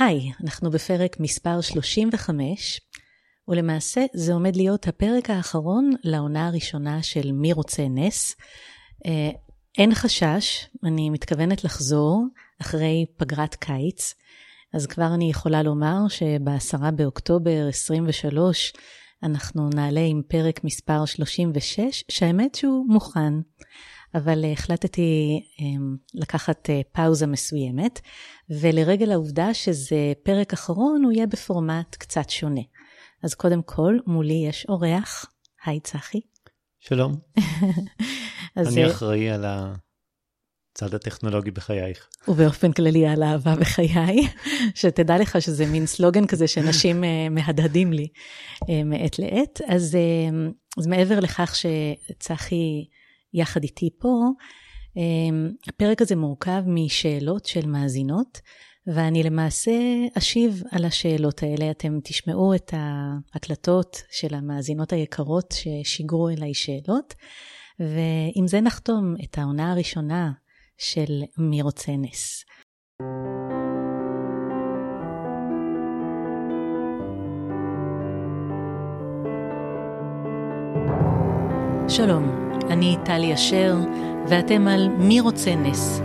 היי, אנחנו בפרק מספר 35, ולמעשה זה עומד להיות הפרק האחרון לעונה הראשונה של מי רוצה נס. אה, אין חשש, אני מתכוונת לחזור אחרי פגרת קיץ, אז כבר אני יכולה לומר שב-10 באוקטובר 23 אנחנו נעלה עם פרק מספר 36, שהאמת שהוא מוכן. אבל החלטתי אמ, לקחת אה, פאוזה מסוימת, ולרגל העובדה שזה פרק אחרון, הוא יהיה בפורמט קצת שונה. אז קודם כל, מולי יש אורח, היי צחי. שלום. אני אה, אחראי על הצד הטכנולוגי בחייך. ובאופן כללי על אהבה בחיי, שתדע לך שזה מין סלוגן כזה שאנשים אה, מהדהדים לי מעת לעת. אז, אז מעבר לכך שצחי יחד איתי פה. אמ, הפרק הזה מורכב משאלות של מאזינות, ואני למעשה אשיב על השאלות האלה. אתם תשמעו את ההקלטות של המאזינות היקרות ששיגרו אליי שאלות, ועם זה נחתום את העונה הראשונה של מי רוצה נס. שלום, אני טלי אשר, ואתם על מי רוצה נס,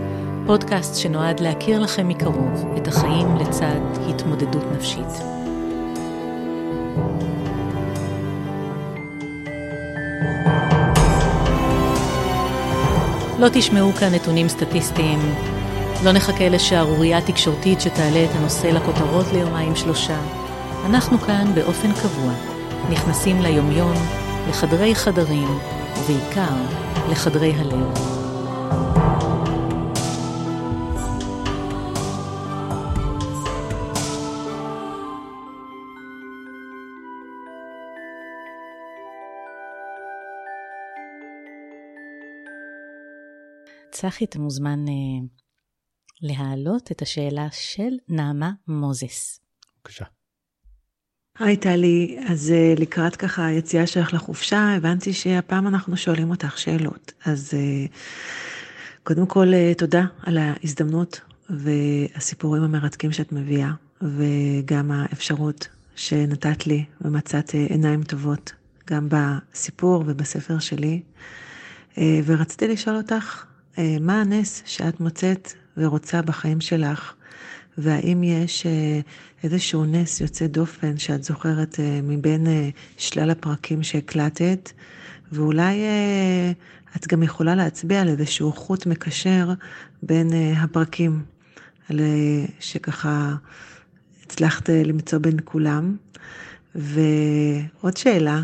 פודקאסט שנועד להכיר לכם מקרוב את החיים לצד התמודדות נפשית. לא תשמעו כאן נתונים סטטיסטיים, לא נחכה לשערורייה תקשורתית שתעלה את הנושא לכותרות ליומיים שלושה. אנחנו כאן באופן קבוע, נכנסים ליומיום, לחדרי חדרים, ובעיקר לחדרי הלב. צחי, אתה מוזמן uh, להעלות את השאלה של נעמה מוזס. בבקשה. היי טלי, אז אה, לקראת ככה היציאה שלך לחופשה, הבנתי שהפעם אנחנו שואלים אותך שאלות. אז אה, קודם כל, אה, תודה על ההזדמנות והסיפורים המרתקים שאת מביאה, וגם האפשרות שנתת לי ומצאת עיניים טובות, גם בסיפור ובספר שלי. ורציתי לשאול אותך, מה הנס שאת מוצאת ורוצה בחיים שלך, והאם יש איזשהו נס יוצא דופן שאת זוכרת אה, מבין אה, שלל הפרקים שהקלטת, ואולי אה, את גם יכולה להצביע על איזשהו חוט מקשר בין הפרקים, שככה הצלחת למצוא בין כולם. ועוד שאלה,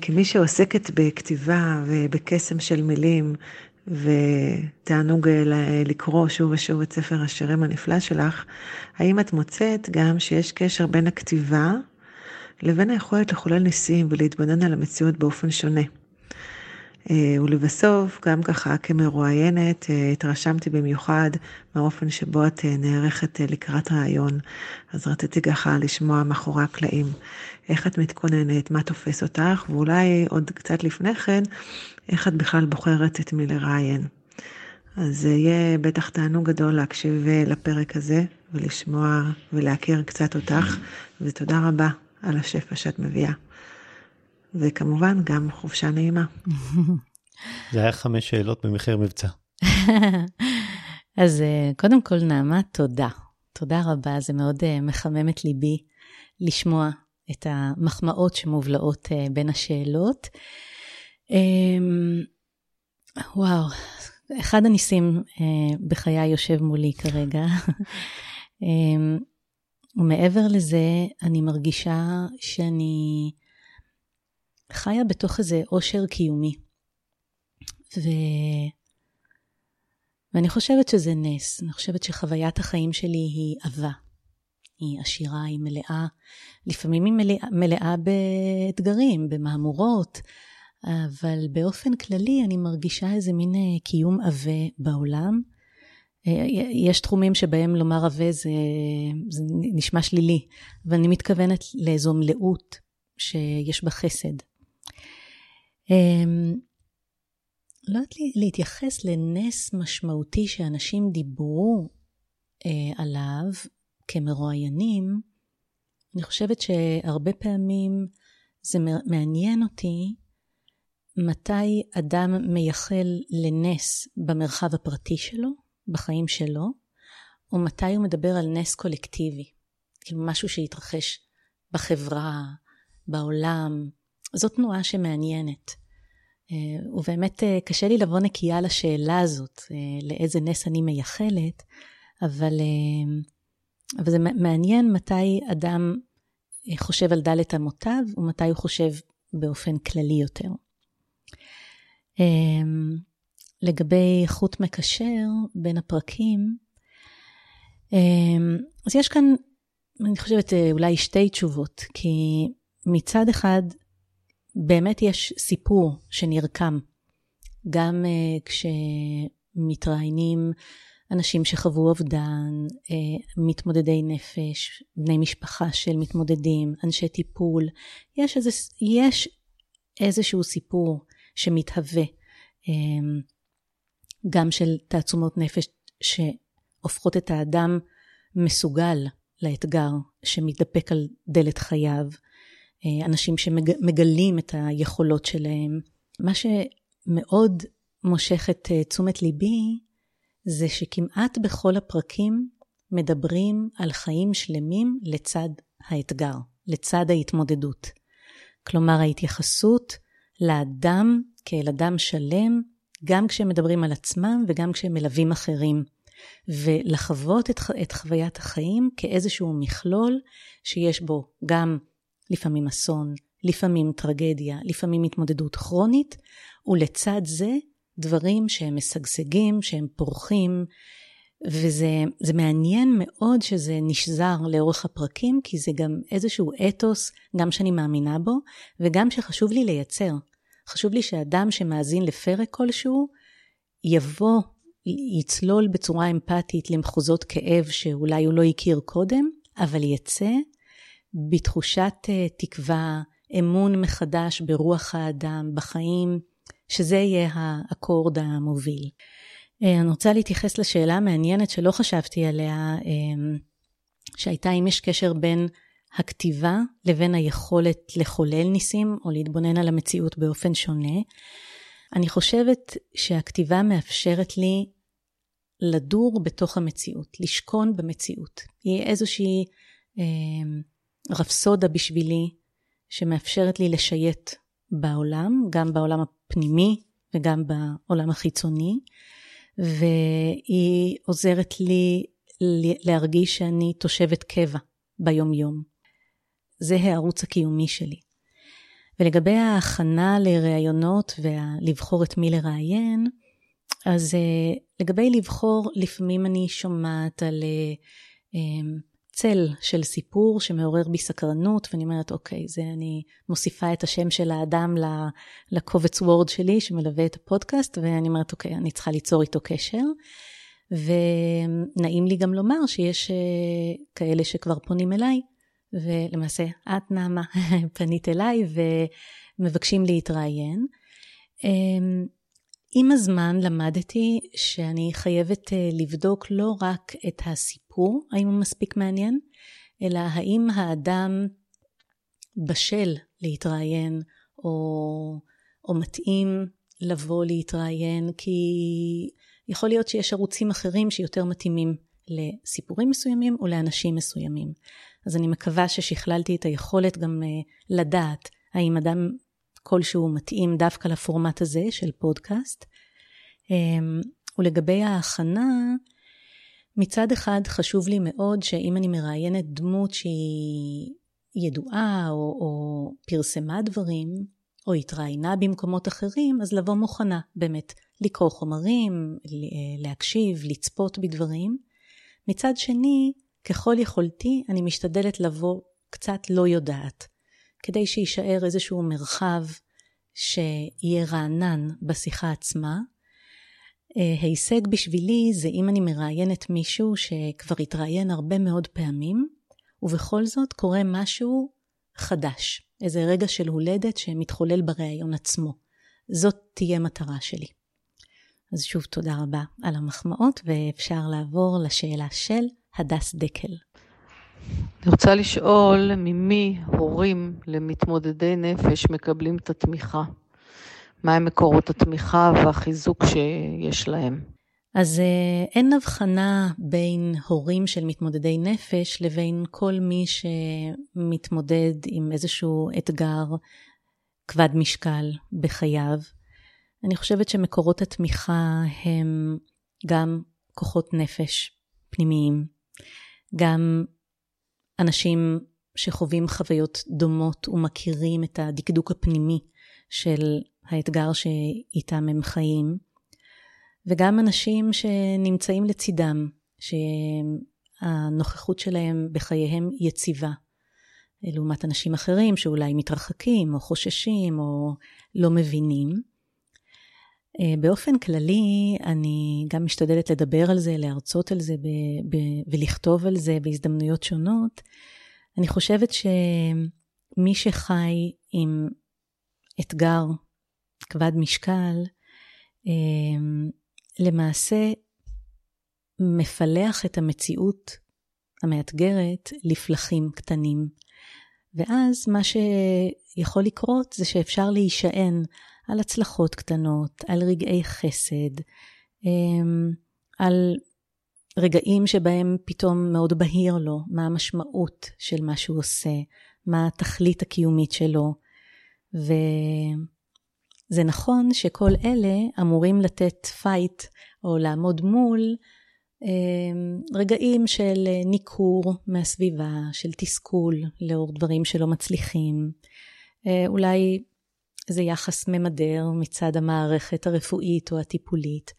כמי שעוסקת בכתיבה ובקסם של מילים ותענוג לקרוא שוב ושוב את ספר השירים הנפלא שלך, האם את מוצאת גם שיש קשר בין הכתיבה לבין היכולת לחולל ניסים ולהתבונן על המציאות באופן שונה? אה, ולבסוף, גם ככה כמרואיינת, אה, התרשמתי במיוחד מהאופן שבו את אה, נערכת לקראת ראיון. אז רציתי ככה לשמוע מאחורי הקלעים איך את מתכוננת, מה תופס אותך, ואולי עוד קצת לפני כן, איך את בכלל בוחרת את מי לראיין. אז זה יהיה בטח תענוג גדול להקשיב לפרק הזה ולשמוע ולהכיר קצת אותך, ותודה רבה על השפע שאת מביאה. וכמובן גם חופשה נעימה. זה היה חמש שאלות במחיר מבצע. אז אה, קודם כל, נעמה, תודה. תודה רבה, זה מאוד אה, מחמם את ליבי לשמוע את המחמאות שמובלעות אה, בין השאלות. אמ, וואו, אחד הניסים בחיי יושב מולי כרגע. אמ, ומעבר לזה, אני מרגישה שאני חיה בתוך איזה עושר קיומי. ו... ואני חושבת שזה נס, אני חושבת שחוויית החיים שלי היא עבה. היא עשירה, היא מלאה, לפעמים היא מלאה, מלאה באתגרים, במהמורות, אבל באופן כללי אני מרגישה איזה מין אה, קיום עבה בעולם. אה, יש תחומים שבהם לומר עבה זה, זה נשמע שלילי, אבל אני מתכוונת לאיזו מלאות שיש בה חסד, לא יודעת להתייחס לנס משמעותי שאנשים דיברו אה, עליו, כמרואיינים, אני חושבת שהרבה פעמים זה מעניין אותי מתי אדם מייחל לנס במרחב הפרטי שלו, בחיים שלו, או מתי הוא מדבר על נס קולקטיבי, כאילו משהו שהתרחש בחברה, בעולם. זו תנועה שמעניינת. אה, ובאמת אה, קשה לי לבוא נקייה לשאלה הזאת, אה, לאיזה נס אני מייחלת, אבל, אבל זה מעניין מתי אדם חושב על דלת אמותיו ומתי הוא חושב באופן כללי יותר. לגבי חוט מקשר בין הפרקים, אז יש כאן, אני חושבת, אולי שתי תשובות, כי מצד אחד, באמת יש סיפור שנרקם, גם uh, כשמתראיינים אנשים שחוו אובדן, uh, מתמודדי נפש, בני משפחה של מתמודדים, אנשי טיפול, יש, איזה, יש איזשהו סיפור שמתהווה, um, גם של תעצומות נפש שהופכות את האדם מסוגל לאתגר שמתדפק על דלת חייו, אנשים שמגלים את היכולות שלהם. מה שמאוד מושך את אה, תשומת ליבי זה שכמעט בכל הפרקים מדברים על חיים שלמים לצד האתגר, לצד ההתמודדות. כלומר ההתייחסות לאדם כאל אדם שלם, גם כשהם מדברים על עצמם וגם כשהם מלווים אחרים. ולחוות את, את חוויית החיים כאיזשהו מכלול שיש בו גם לפעמים אסון, לפעמים טרגדיה, לפעמים התמודדות כרונית, ולצד זה דברים שהם משגשגים, שהם פורחים, וזה מעניין מאוד שזה נשזר לאורך הפרקים, כי זה גם איזשהו אתוס, גם שאני מאמינה בו, וגם שחשוב לי לייצר. חשוב לי שאדם שמאזין לפרק כלשהו, יבוא, יצלול בצורה אמפתית למחוזות כאב שאולי הוא לא הכיר קודם, אבל יצא בתחושת אה, תקווה, אמון מחדש ברוח האדם, בחיים, שזה יהיה האקורד המוביל. אה, אני רוצה להתייחס לשאלה המעניינת שלא חשבתי עליה, אה, שהייתה אם יש קשר בין הכתיבה לבין היכולת לחולל ניסים או להתבונן על המציאות באופן שונה. אני חושבת שהכתיבה מאפשרת לי לדור בתוך המציאות, לשכון במציאות. היא איזושהי רפסודה בשבילי, שמאפשרת לי לשייט בעולם, גם בעולם הפנימי וגם בעולם החיצוני, והיא עוזרת לי להרגיש שאני תושבת קבע ביומיום. זה הערוץ הקיומי שלי. ולגבי ההכנה לראיונות ולבחור את מי לראיין, אז uh, לגבי לבחור, לפעמים אני שומעת על uh, צל של סיפור שמעורר בי סקרנות, ואני אומרת, אוקיי, זה אני מוסיפה את השם של האדם לקובץ וורד שלי שמלווה את הפודקאסט, ואני אומרת, אוקיי, אני צריכה ליצור איתו קשר. ונעים לי גם לומר שיש אה, כאלה שכבר פונים אליי, ולמעשה את, נעמה, פנית אליי ומבקשים להתראיין. אמ, עם הזמן למדתי שאני חייבת אה, לבדוק לא רק את הסיפור, האם הוא מספיק מעניין, אלא האם האדם בשל להתראיין, או, או מתאים לבוא להתראיין, כי יכול להיות שיש ערוצים אחרים שיותר מתאימים לסיפורים מסוימים או לאנשים מסוימים. אז אני מקווה ששכללתי את היכולת גם אה, לדעת האם אדם כלשהו מתאים דווקא לפורמט הזה של פודקאסט. אמ, ולגבי ההכנה, מצד אחד חשוב לי מאוד שאם אני מראיינת דמות שהיא ידועה או, או פרסמה דברים, או התראיינה במקומות אחרים, אז לבוא מוכנה באמת, לקרוא חומרים, להקשיב, לצפות בדברים. מצד שני, ככל יכולתי, אני משתדלת לבוא קצת לא יודעת. כדי שיישאר איזשהו מרחב שיהיה רענן בשיחה עצמה. ההישג בשבילי זה אם אני מראיינת מישהו שכבר התראיין הרבה מאוד פעמים, ובכל זאת קורה משהו חדש, איזה רגע של הולדת שמתחולל בראיון עצמו. זאת תהיה מטרה שלי. אז שוב תודה רבה על המחמאות, ואפשר לעבור לשאלה של הדס דקל. אני רוצה לשאול ממי הורים למתמודדי נפש מקבלים את התמיכה? מהם מקורות התמיכה והחיזוק שיש להם? אז אה, אין הבחנה בין הורים של מתמודדי נפש לבין כל מי שמתמודד עם איזשהו אתגר כבד משקל בחייו. אני חושבת שמקורות התמיכה הם גם כוחות נפש פנימיים, גם אנשים שחווים חוויות דומות ומכירים את הדקדוק הפנימי של האתגר שאיתם הם חיים, וגם אנשים שנמצאים לצידם, שהנוכחות שלהם בחייהם יציבה, לעומת אנשים אחרים שאולי מתרחקים או חוששים או לא מבינים. אה, באופן כללי, אני גם משתדלת לדבר על זה, להרצות על זה ב- ב- ולכתוב על זה בהזדמנויות שונות. אני חושבת שמי שחי עם אתגר כבד משקל, אה, למעשה מפלח את המציאות המאתגרת לפלחים קטנים. ואז מה שיכול לקרות זה שאפשר להישען על הצלחות קטנות, על רגעי חסד, אמ, על רגעים שבהם פתאום מאוד בהיר לו מה המשמעות של מה שהוא עושה, מה התכלית הקיומית שלו. וזה נכון שכל אלה אמורים לתת פייט או לעמוד מול אמ, רגעים של ניכור מהסביבה, של תסכול לאור דברים שלא מצליחים, אה, אולי איזה יחס ממדר מצד המערכת הרפואית או הטיפולית,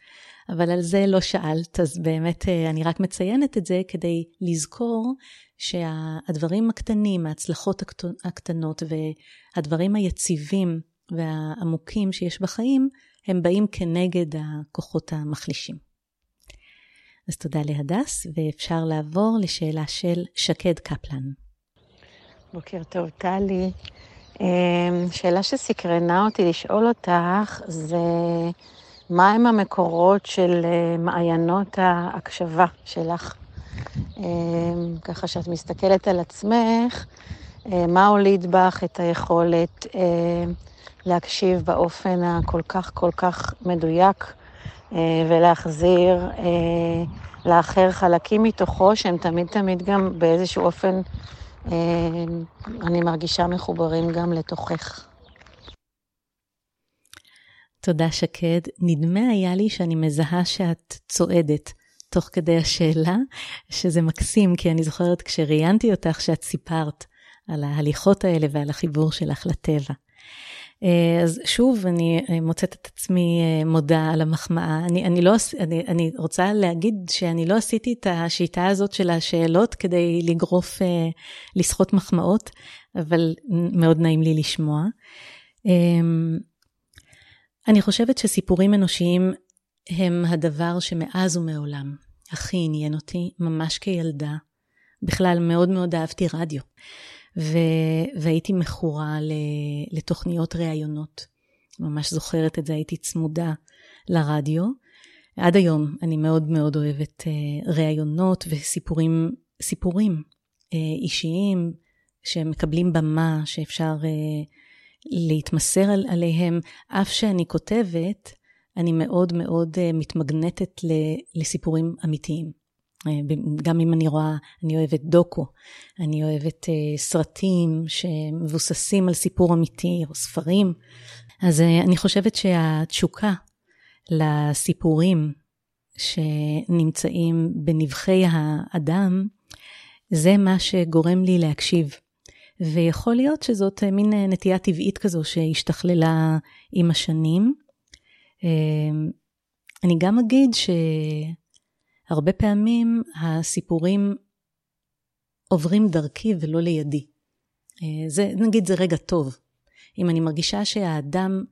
אבל על זה לא שאלת, אז באמת אה, אני רק מציינת את זה כדי לזכור שהדברים הקטנים, ההצלחות הקטנות והדברים היציבים והעמוקים שיש בחיים, הם באים כנגד הכוחות המחלישים. אז תודה להדס, ואפשר לעבור לשאלה של שקד קפלן. בוקר טוב, טלי. אמ, שאלה שסקרנה אותי לשאול אותך זה מהם המקורות של אה, מעיינות ההקשבה שלך? אמ, ככה שאת מסתכלת על עצמך, אה, מה הוליד בך את היכולת אה, להקשיב באופן הכל כך כל כך מדויק ולהחזיר לאחר חלקים מתוכו שהם תמיד תמיד גם באיזשהו אופן אני מרגישה מחוברים גם לתוכך. תודה, שקד. נדמה היה לי שאני מזהה שאת צועדת תוך כדי השאלה, שזה מקסים, כי אני זוכרת כשראיינתי אותך שאת סיפרת על ההליכות האלה ועל החיבור שלך לטבע. אה, אז שוב, אני אה, מוצאת את עצמי אה, מודה על המחמאה. אני, אני, לא, אני, אני רוצה להגיד שאני לא עשיתי את השיטה הזאת של השאלות כדי לגרוף, לסחוט מחמאות, אבל מאוד נעים לי לשמוע. אני חושבת שסיפורים אנושיים הם הדבר שמאז ומעולם הכי עניין אותי, ממש כילדה. בכלל, מאוד מאוד אהבתי רדיו. ו- והייתי מכורה לתוכניות ראיונות. ממש זוכרת את זה, הייתי צמודה לרדיו. עד היום אני מאוד מאוד אוהבת uh, ראיונות וסיפורים סיפורים, uh, אישיים שמקבלים במה, שאפשר uh, להתמסר על, עליהם. אף שאני כותבת, אני מאוד מאוד uh, מתמגנטת לסיפורים אמיתיים. אה, גם אם אני רואה, אני אוהבת דוקו, אני אוהבת uh, סרטים שמבוססים על סיפור אמיתי, או ספרים. אז uh, אני חושבת שהתשוקה לסיפורים שנמצאים בנבחי האדם, זה מה שגורם לי להקשיב. ויכול להיות שזאת מין נטייה טבעית כזו שהשתכללה עם השנים. אני גם אגיד ש... הרבה פעמים הסיפורים עוברים דרכי ולא לידי. אה, זה, נגיד זה רגע טוב. אם אני מרגישה שהאדם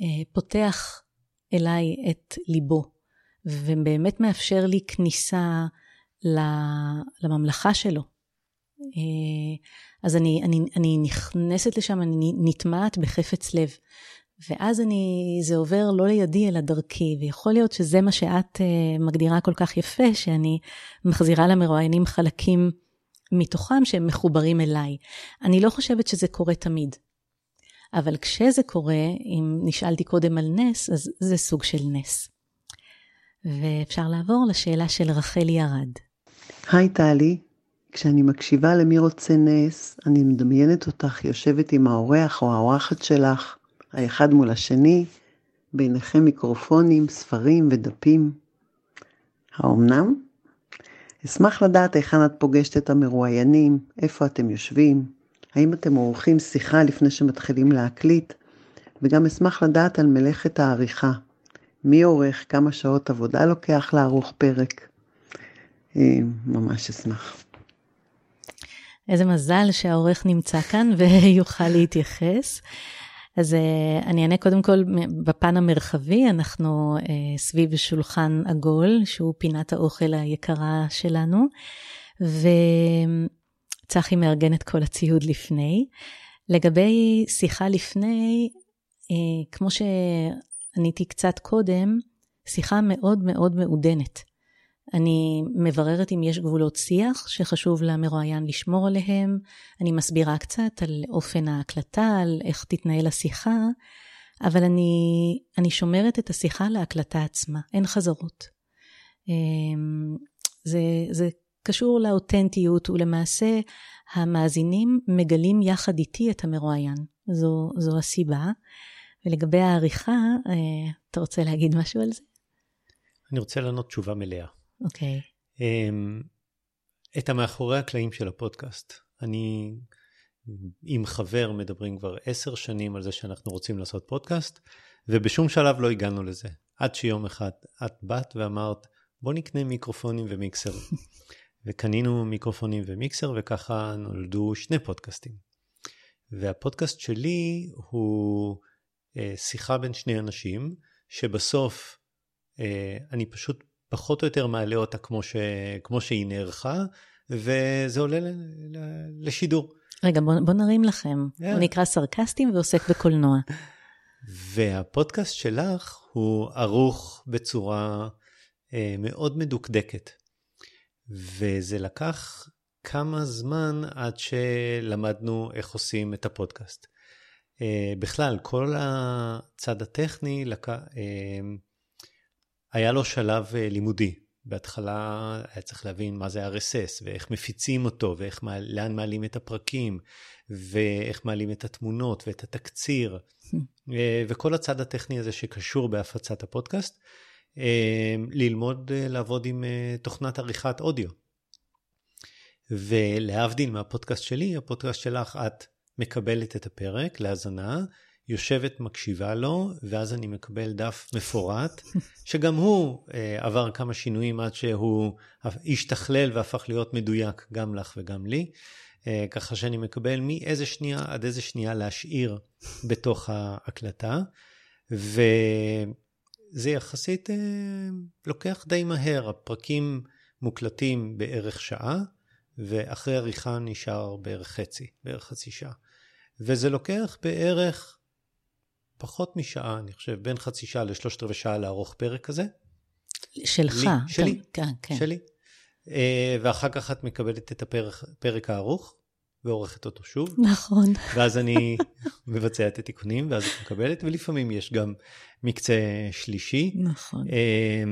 אה, פותח אליי את ליבו, ובאמת מאפשר לי כניסה לממלכה שלו, אה, אז אני, אני, אני נכנסת לשם, אני נטמעת בחפץ לב. ואז אני, זה עובר לא לידי אלא דרכי, ויכול להיות שזה מה שאת uh, מגדירה כל כך יפה, שאני מחזירה למרואיינים חלקים מתוכם שהם מחוברים אליי. אני לא חושבת שזה קורה תמיד. אבל כשזה קורה, אם נשאלתי קודם על נס, אז זה סוג של נס. ואפשר לעבור לשאלה של רחלי ארד. היי טלי, כשאני מקשיבה למי רוצה נס, אני מדמיינת אותך יושבת עם האורח או האורחת שלך, האחד מול השני, ביניכם מיקרופונים, ספרים ודפים. האומנם? אשמח לדעת היכן את פוגשת את המרואיינים, איפה אתם יושבים, האם אתם עורכים שיחה לפני שמתחילים להקליט, וגם אשמח לדעת על מלאכת העריכה. מי עורך, כמה שעות עבודה לוקח לערוך פרק. אה, ממש אשמח. איזה מזל שהעורך נמצא כאן ויוכל להתייחס. אז uh, אני אענה קודם כל בפן המרחבי, אנחנו uh, סביב שולחן עגול, שהוא פינת האוכל היקרה שלנו, וצחי מארגן את כל הציוד לפני. לגבי שיחה לפני, uh, כמו שעניתי קצת קודם, שיחה מאוד מאוד מעודנת. אני מבררת אם יש גבולות שיח שחשוב למרואיין לשמור עליהם, אני מסבירה קצת על אופן ההקלטה, על איך תתנהל השיחה, אבל אני, אני שומרת את השיחה להקלטה עצמה, אין חזרות. אמ, זה, זה קשור לאותנטיות, ולמעשה המאזינים מגלים יחד איתי את המרואיין. זו, זו הסיבה. ולגבי העריכה, אה, אתה רוצה להגיד משהו על זה? אני רוצה לענות תשובה מלאה. אוקיי. Okay. אמ, את המאחורי הקלעים של הפודקאסט. אני עם חבר מדברים כבר עשר שנים על זה שאנחנו רוצים לעשות פודקאסט, ובשום שלב לא הגענו לזה. עד שיום אחד את באת ואמרת, בוא נקנה מיקרופונים ומיקסר. וקנינו מיקרופונים ומיקסר, וככה נולדו שני פודקאסטים. והפודקאסט שלי הוא אה, שיחה בין שני אנשים, שבסוף אה, אני פשוט פחות או יותר מעלה אותה כמו, ש... כמו שהיא נערכה, וזה עולה ל... ל... לשידור. רגע, בוא, בוא נרים לכם. Yeah. הוא נקרא סרקסטים ועוסק בקולנוע. והפודקאסט שלך הוא ערוך בצורה אה, מאוד מדוקדקת. וזה לקח כמה זמן עד שלמדנו איך עושים את הפודקאסט. אה, בכלל, כל הצד הטכני לק... אה, היה לו שלב אה, לימודי. בהתחלה היה צריך להבין מה זה RSS, ואיך מפיצים אותו, ולאן מעלים את הפרקים, ואיך מעלים את התמונות ואת התקציר, אה, וכל הצד הטכני הזה שקשור בהפצת הפודקאסט. אה, ללמוד לעבוד עם תוכנת עריכת אודיו. ולהבדיל מהפודקאסט שלי, הפודקאסט שלך, את מקבלת את הפרק להאזנה, יושבת, מקשיבה לו, ואז אני מקבל דף מפורט, שגם הוא אה, עבר כמה שינויים עד שהוא השתכלל והפך להיות מדויק גם לך וגם לי. אה, ככה שאני מקבל מאיזה שנייה עד איזה שנייה להשאיר בתוך ההקלטה, וזה יחסית אה, לוקח די מהר, הפרקים מוקלטים בערך שעה, ואחרי עריכה נשאר בערך חצי, בערך חצי שעה. וזה לוקח בערך פחות משעה, אני חושב, בין חצי שעה לשלושת רבעי שעה לערוך פרק כזה. שלך. לי, שלי, כן, כן. שלי. אה, ואחר כך את מקבלת את הפרק הארוך ועורכת אותו שוב. נכון. ואז אני מבצע את התיקונים, ואז את מקבלת, ולפעמים יש גם מקצה שלישי. נכון. אה,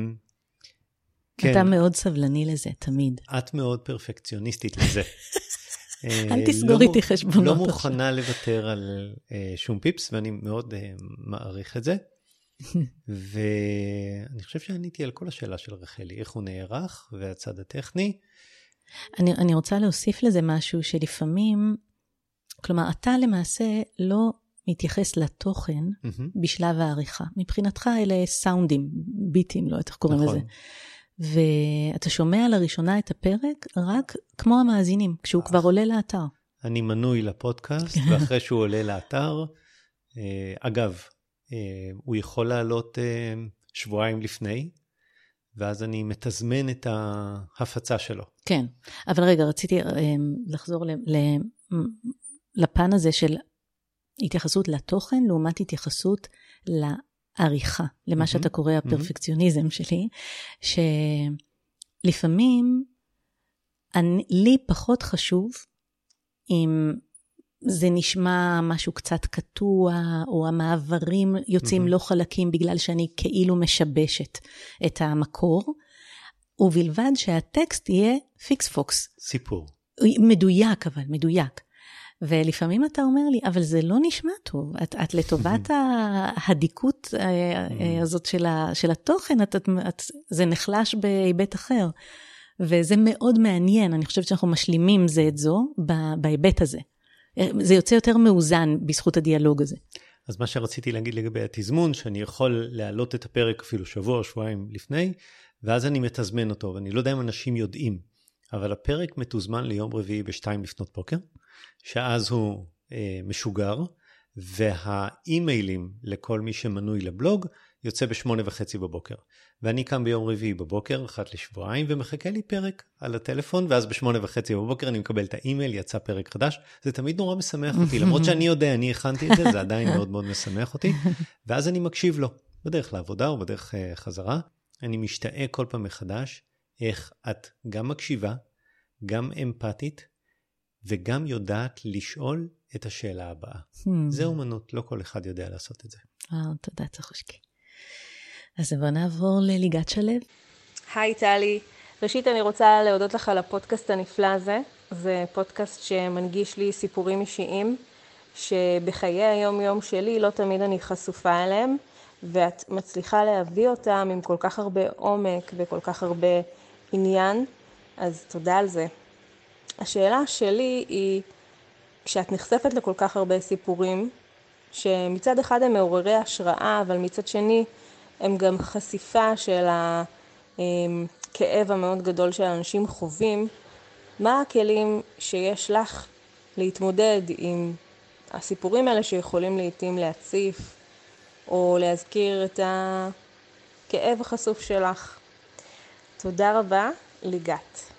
כן. אתה מאוד סבלני לזה, תמיד. את מאוד פרפקציוניסטית לזה. אל אה, תסגור לא איתי חשבונות. לא מוכנה לוותר על אה, שום פיפס, ואני מאוד אה, מעריך את זה. ואני חושב שעניתי על כל השאלה של רחלי, איך הוא נערך והצד הטכני. אני, אני רוצה להוסיף לזה משהו שלפעמים, כלומר, אתה למעשה לא מתייחס לתוכן mm-hmm. בשלב העריכה. מבחינתך אלה סאונדים, ביטים, לא יודעת איך קוראים נכון. לזה. ואתה שומע לראשונה את הפרק רק כמו המאזינים, כשהוא כבר עולה לאתר. אני מנוי לפודקאסט, ואחרי שהוא עולה לאתר, אה, אגב, אה, הוא יכול לעלות אה, שבועיים לפני, ואז אני מתזמן את ההפצה שלו. כן, אבל רגע, רציתי לחזור לפן הזה של התייחסות לתוכן לעומת התייחסות עריכה, למה mm-hmm, שאתה קורא הפרפקציוניזם mm-hmm. שלי, שלפעמים אני, לי פחות חשוב אם זה נשמע משהו קצת קטוע, או המעברים יוצאים mm-hmm. לא חלקים בגלל שאני כאילו משבשת את המקור, ובלבד שהטקסט יהיה פיקס פוקס. סיפור. מדויק, אבל מדויק. ולפעמים אתה אומר לי, אבל זה לא נשמע טוב. את, את לטובת הדייקות אה, אה, הזאת של, ה, של התוכן, את, את, את, זה נחלש בהיבט אחר. וזה מאוד מעניין, אני חושבת שאנחנו משלימים זה את זו בהיבט הזה. זה יוצא יותר מאוזן בזכות הדיאלוג הזה. אז מה שרציתי להגיד לגבי התזמון, שאני יכול להעלות את הפרק אפילו שבוע או שבועיים לפני, ואז אני מתזמן אותו, ואני לא יודע אם אנשים יודעים, אבל הפרק מתוזמן ליום רביעי בשתיים לפנות בוקר, שאז הוא אה, משוגר, והאימיילים לכל מי שמנוי לבלוג יוצא בשמונה וחצי בבוקר. ואני קם ביום רביעי בבוקר, אחת לשבועיים, ומחכה לי פרק על הטלפון, ואז בשמונה וחצי בבוקר אני מקבל את האימייל, יצא פרק חדש. זה תמיד נורא משמח אותי, למרות שאני יודע, אני הכנתי את זה, זה עדיין מאוד מאוד משמח אותי. ואז אני מקשיב לו, בדרך לעבודה או בדרך uh, חזרה. אני משתאה כל פעם מחדש איך את גם מקשיבה, גם אמפתית, וגם יודעת לשאול את השאלה הבאה. Hmm. זה אומנות, לא כל אחד יודע לעשות את זה. אה, תודה, צחושקי. אז בוא נעבור לליגת שלו. היי טלי, ראשית אני רוצה להודות לך על הפודקאסט הנפלא הזה. זה פודקאסט שמנגיש לי סיפורים אישיים, שבחיי היום-יום שלי לא תמיד אני חשופה אליהם, ואת מצליחה להביא אותם עם כל כך הרבה עומק וכל כך הרבה עניין, אז תודה על זה. השאלה שלי היא, כשאת נחשפת לכל כך הרבה סיפורים, שמצד אחד הם מעוררי השראה, אבל מצד שני הם גם חשיפה של הכאב המאוד גדול שאנשים חווים, מה הכלים שיש לך להתמודד עם הסיפורים האלה שיכולים לעיתים להציף או להזכיר את הכאב החשוף שלך. תודה רבה, ליגת.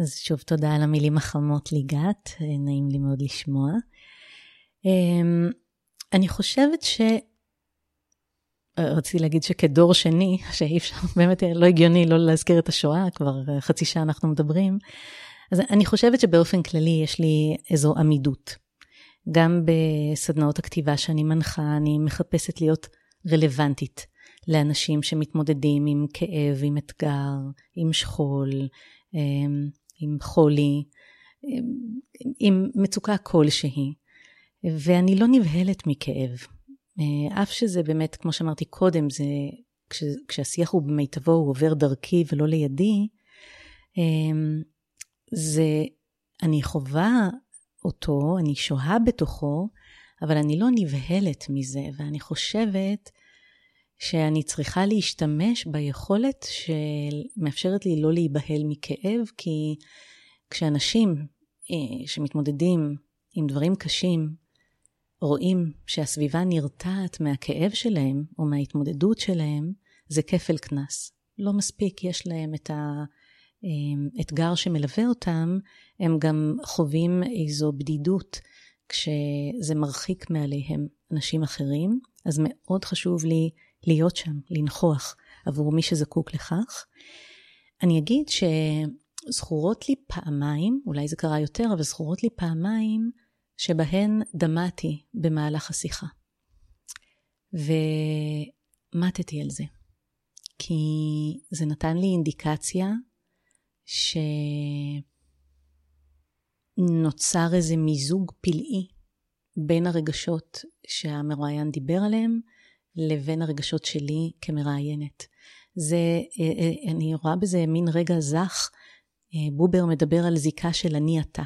אז שוב תודה על המילים החמות ליגת, נעים לי מאוד לשמוע. אמ, אני חושבת ש... רציתי להגיד שכדור שני, שאי אפשר, באמת לא הגיוני לא להזכיר את השואה, כבר חצי שעה אנחנו מדברים, אז אני חושבת שבאופן כללי יש לי איזו עמידות. גם בסדנאות הכתיבה שאני מנחה, אני מחפשת להיות רלוונטית לאנשים שמתמודדים עם כאב, עם אתגר, עם שכול, אמ, עם חולי, עם מצוקה כלשהי. ואני לא נבהלת מכאב. אה, אף שזה באמת, כמו שאמרתי קודם, זה, כש, כשהשיח הוא במיטבו, הוא עובר דרכי ולא לידי, אמ, זה, אני חווה אותו, אני שוהה בתוכו, אבל אני לא נבהלת מזה, ואני חושבת שאני צריכה להשתמש ביכולת שמאפשרת לי לא להיבהל מכאב, כי כשאנשים אה, שמתמודדים עם דברים קשים, רואים שהסביבה נרתעת מהכאב שלהם או מההתמודדות שלהם, זה כפל קנס. לא מספיק יש להם את האתגר שמלווה אותם, הם גם חווים איזו בדידות כשזה מרחיק מעליהם אנשים אחרים, אז מאוד חשוב לי להיות שם, לנכוח עבור מי שזקוק לכך. אני אגיד שזכורות לי פעמיים, אולי זה קרה יותר, אבל זכורות לי פעמיים שבהן דמעתי במהלך השיחה. ומטתי על זה, כי זה נתן לי אינדיקציה שנוצר איזה מיזוג פלאי בין הרגשות שהמרואיין דיבר עליהם לבין הרגשות שלי כמראיינת. זה, אה, אה, אני רואה בזה מין רגע זך, אה, בובר מדבר על זיקה של אני אתה.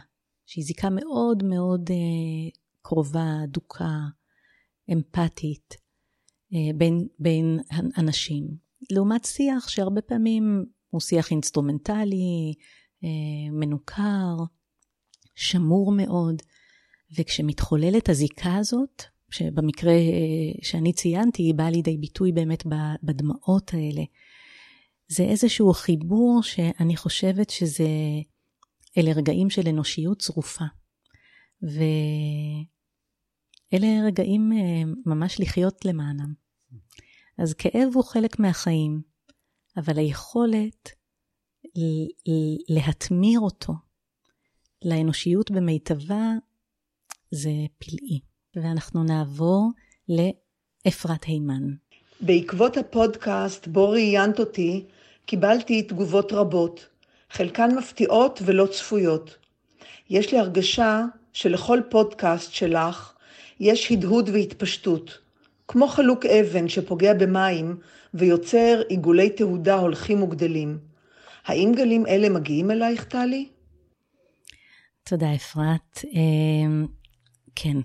שהיא זיקה מאוד מאוד קרובה, אדוקה, אמפתית, בין, בין אנשים. לעומת שיח שהרבה פעמים הוא שיח אינסטרומנטלי, מנוכר, שמור מאוד, וכשמתחוללת הזיקה הזאת, שבמקרה אה, שאני ציינתי, היא באה לידי ביטוי באמת בדמעות האלה. זה איזשהו חיבור שאני חושבת שזה אלה רגעים של אנושיות צרופה. ואלה רגעים אה, ממש לחיות למענם. אז כאב הוא חלק מהחיים, אבל היכולת להתמיר אותו לאנושיות במיטבה, זה פלאי. ואנחנו נעבור לאפרת הימן. בעקבות הפודקאסט בו ראיינת אותי, קיבלתי תגובות רבות, חלקן מפתיעות ולא צפויות. יש לי הרגשה שלכל פודקאסט שלך יש הדהוד והתפשטות, כמו חלוק אבן שפוגע במים ויוצר עיגולי תהודה הולכים וגדלים. האם גלים אלה מגיעים אלייך, טלי? תודה, אפרת. כן,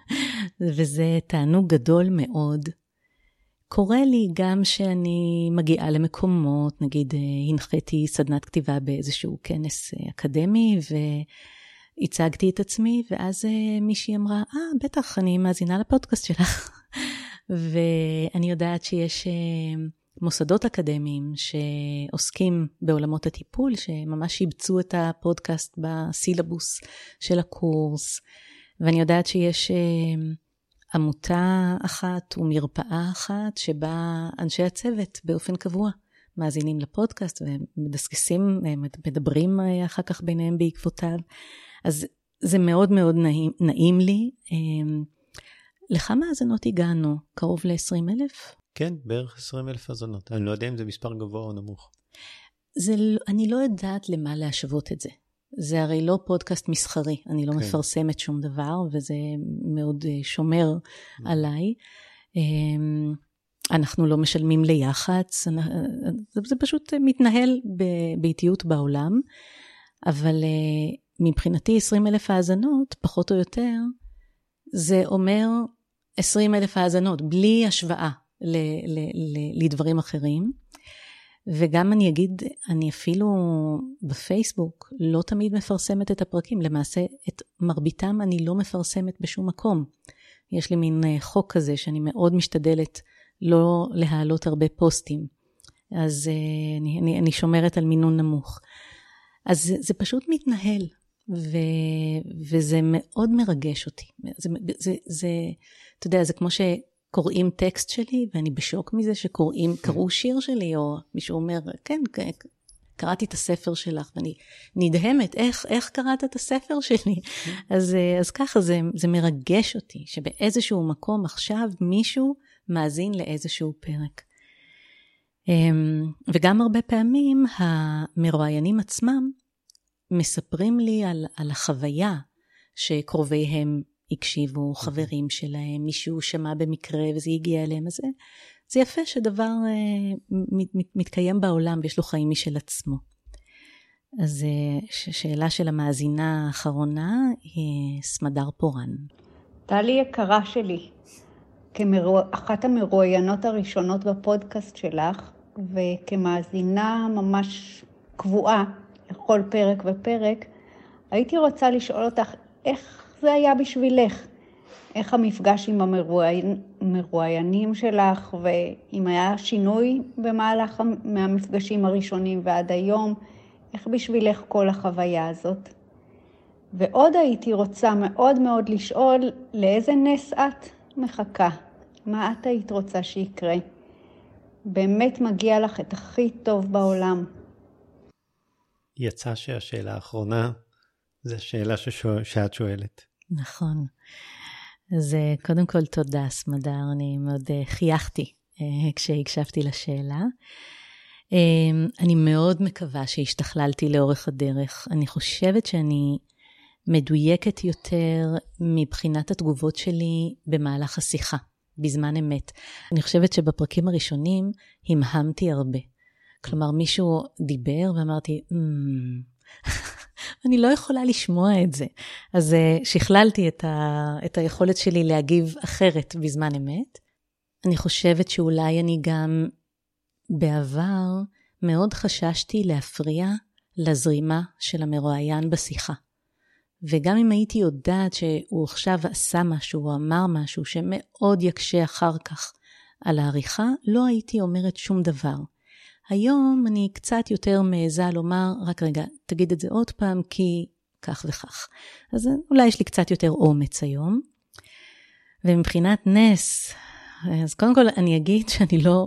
וזה תענוג גדול מאוד. קורה לי גם שאני מגיעה למקומות, נגיד אה, הנחיתי סדנת כתיבה באיזשהו כנס אה, אקדמי, והצגתי את עצמי, ואז אה, מישהי אמרה, אה, ah, בטח, אני מאזינה לפודקאסט שלך. ואני יודעת שיש מוסדות אקדמיים שעוסקים בעולמות הטיפול, שממש שיבצו את הפודקאסט בסילבוס של הקורס, ואני יודעת שיש עמותה אחת ומרפאה אחת שבה אנשי הצוות באופן קבוע מאזינים לפודקאסט ומדסקסים, מדברים אחר כך ביניהם בעקבותיו. אז זה מאוד מאוד נעים, נעים לי. לכמה האזנות הגענו? קרוב ל-20 אלף? כן, בערך 20 אלף האזנות. אני לא יודע אם זה מספר גבוה או נמוך. זה, אני לא יודעת למה להשוות את זה. זה הרי לא פודקאסט מסחרי, אני לא כן. מפרסמת שום דבר, וזה מאוד אה, שומר mm. עליי. אמ, אנחנו לא משלמים ליח"צ, זה פשוט מתנהל באיטיות בעולם, אבל אה, מבחינתי 20 אלף האזנות, פחות או יותר, זה אומר 20 אלף האזנות, בלי השוואה לדברים אחרים. וגם אני אגיד, אני אפילו בפייסבוק לא תמיד מפרסמת את הפרקים, למעשה את מרביתם אני לא מפרסמת בשום מקום. יש לי מין אה, חוק כזה שאני מאוד משתדלת לא להעלות הרבה פוסטים. אז uh, אני, אני, אני שומרת על מינון נמוך. אז זה, זה פשוט מתנהל, ו, וזה מאוד מרגש אותי. זה, זה, זה, אתה יודע, זה כמו ש... קוראים טקסט שלי, ואני בשוק מזה שקוראים, כן. קראו שיר שלי, או מישהו אומר, כן, קראתי את הספר שלך, ואני נדהמת, איך, איך קראת את הספר שלי? כן. אז, אה, אז ככה, זה, זה מרגש אותי, שבאיזשהו מקום עכשיו מישהו מאזין לאיזשהו פרק. אמ, וגם הרבה פעמים המרואיינים עצמם מספרים לי על, על החוויה שקרוביהם הקשיבו, אוקיי. חברים שלהם, מישהו שמע במקרה וזה הגיע אליהם, אז זה, זה יפה שדבר אה, מת, מת, מתקיים בעולם ויש לו חיים משל עצמו. אז אה, שאלה של המאזינה האחרונה היא סמדר פורן. טלי יקרה שלי, כאחת המרואיינות הראשונות בפודקאסט שלך, וכמאזינה ממש קבועה לכל פרק ופרק, הייתי רוצה לשאול אותך איך זה היה בשבילך? איך המפגש עם המרואיינים שלך, ואם היה שינוי במהלך מהמפגשים הראשונים ועד היום, איך בשבילך כל החוויה הזאת? ועוד הייתי רוצה מאוד מאוד לשאול, לאיזה נס את מחכה? מה את היית רוצה שיקרה? באמת מגיע לך את הכי טוב בעולם. יצא שהשאלה האחרונה זו השאלה ששואל, שאת שואלת. נכון. אז אה, קודם כל תודה, סמדר, אני מאוד אה, חייכתי אה, כשהקשבתי לשאלה. אני מאוד מקווה שהשתכללתי לאורך הדרך. אני חושבת שאני מדויקת יותר מבחינת התגובות שלי במהלך השיחה, בזמן אמת. אני חושבת שבפרקים הראשונים המהמתי הרבה. כלומר, מישהו דיבר ואמרתי, mm, אני לא יכולה לשמוע את זה. אז uh, שכללתי את, ה, את היכולת שלי להגיב אחרת בזמן אמת. אני חושבת שאולי אני גם בעבר מאוד חששתי להפריע לזרימה של המרואיין בשיחה. וגם אם הייתי יודעת שהוא עכשיו עשה משהו או אמר משהו שמאוד יקשה אחר כך על העריכה, לא הייתי אומרת שום דבר. היום אני קצת יותר מעיזה לומר, רק רגע, תגיד את זה עוד פעם, כי כך וכך. אז אולי יש לי קצת יותר אומץ היום. ומבחינת נס, אז קודם כל אני אגיד שאני לא,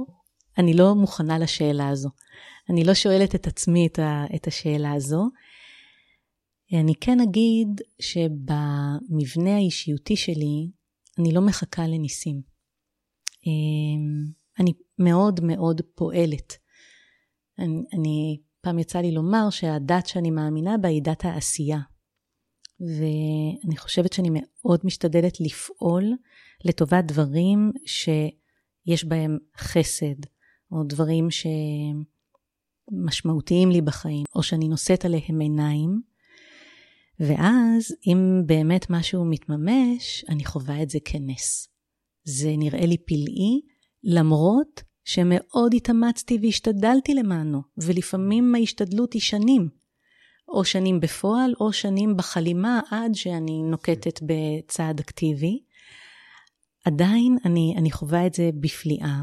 אני לא מוכנה לשאלה הזו. אני לא שואלת את עצמי את, ה, את השאלה הזו. אני כן אגיד שבמבנה האישיותי שלי, אני לא מחכה לניסים. אמ, אני מאוד מאוד פועלת. אני, אני, פעם יצא לי לומר שהדת שאני מאמינה בה היא דת העשייה. ואני חושבת שאני מאוד משתדלת לפעול לטובת דברים שיש בהם חסד, או דברים שמשמעותיים לי בחיים, או שאני נושאת עליהם עיניים. ואז, אם באמת משהו מתממש, אני חווה את זה כנס. זה נראה לי פלאי, למרות שמאוד התאמצתי והשתדלתי למענו, ולפעמים ההשתדלות היא שנים. או שנים בפועל, או שנים בחלימה עד שאני נוקטת בצעד אקטיבי. עדיין אני, אני חווה את זה בפליאה.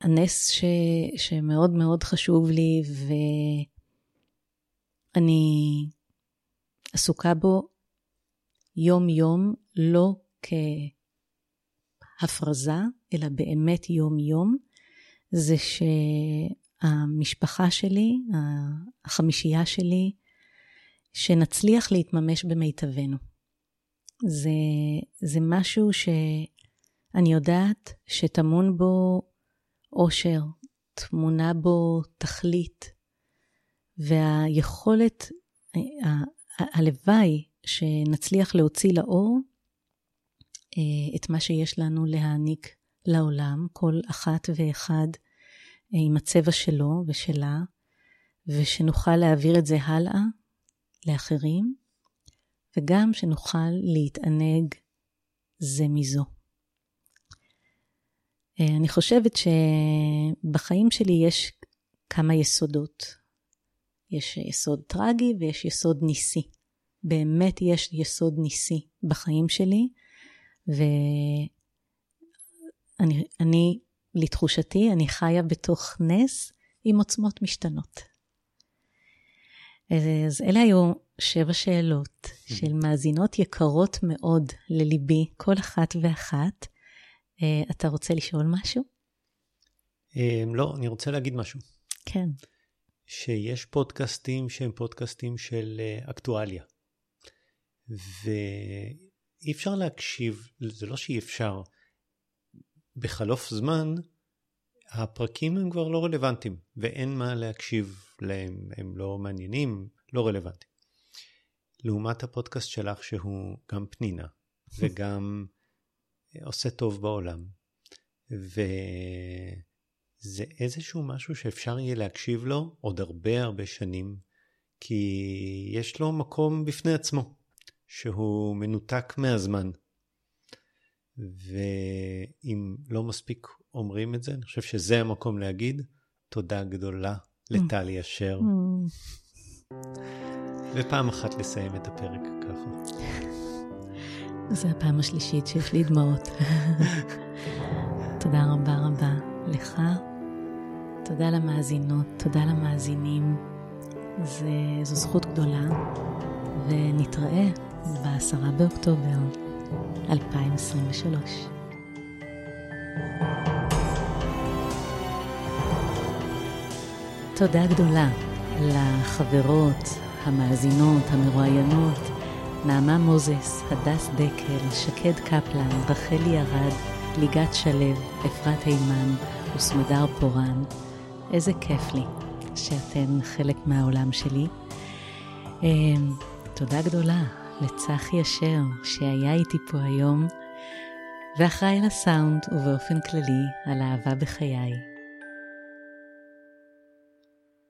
הנס ש, שמאוד מאוד חשוב לי, ואני עסוקה בו יום-יום, לא כהפרזה, אלא באמת יום-יום, זה שהמשפחה שלי, החמישייה שלי, שנצליח להתממש במיטבנו. זה, זה משהו שאני יודעת שטמון בו אושר, טמונה בו תכלית, והיכולת, הלוואי שנצליח להוציא לאור אה, את מה שיש לנו להעניק לעולם, כל אחת ואחד אה, עם הצבע שלו ושלה, ושנוכל להעביר את זה הלאה לאחרים, וגם שנוכל להתענג זה מזו. אה, אני חושבת שבחיים שלי יש כמה יסודות. יש יסוד טרגי ויש יסוד ניסי. באמת יש יסוד ניסי בחיים שלי, ואני, אני, לתחושתי, אני חיה בתוך נס עם עוצמות משתנות. אז אלה היו שבע שאלות של מאזינות יקרות מאוד לליבי, כל אחת ואחת. אה, אתה רוצה לשאול משהו? אה, לא, אני רוצה להגיד משהו. כן. שיש פודקאסטים שהם פודקאסטים של אה, אקטואליה. ואי אפשר להקשיב, זה לא שאי אפשר, בחלוף זמן הפרקים הם כבר לא רלוונטיים, ואין מה להקשיב להם, הם לא מעניינים, לא רלוונטיים. לעומת הפודקאסט שלך שהוא גם פנינה, וגם עושה טוב בעולם, וזה איזשהו משהו שאפשר יהיה להקשיב לו עוד הרבה הרבה שנים, כי יש לו מקום בפני עצמו. שהוא מנותק מהזמן. ואם לא מספיק אומרים את זה, אני חושב שזה המקום להגיד תודה גדולה לטלי אשר. ופעם אחת לסיים את הפרק ככה. זו הפעם השלישית שיש לי דמעות. תודה רבה רבה לך. תודה למאזינות, תודה למאזינים. זה, זו זכות גדולה, ונתראה ב-10 באוקטובר 2023. תודה גדולה לחברות, המאזינות, המרואיינות, נעמה מוזס, הדס דקל, שקד קפלן, רחלי ארד, ליגת שלו, אפרת הימן וסמדר פורן. איזה כיף לי שאתן חלק מהעולם שלי. אמ, תודה גדולה לצחי אשר, שהיה איתי פה היום, ואחראי לסאונד ובאופן כללי על אהבה בחיי.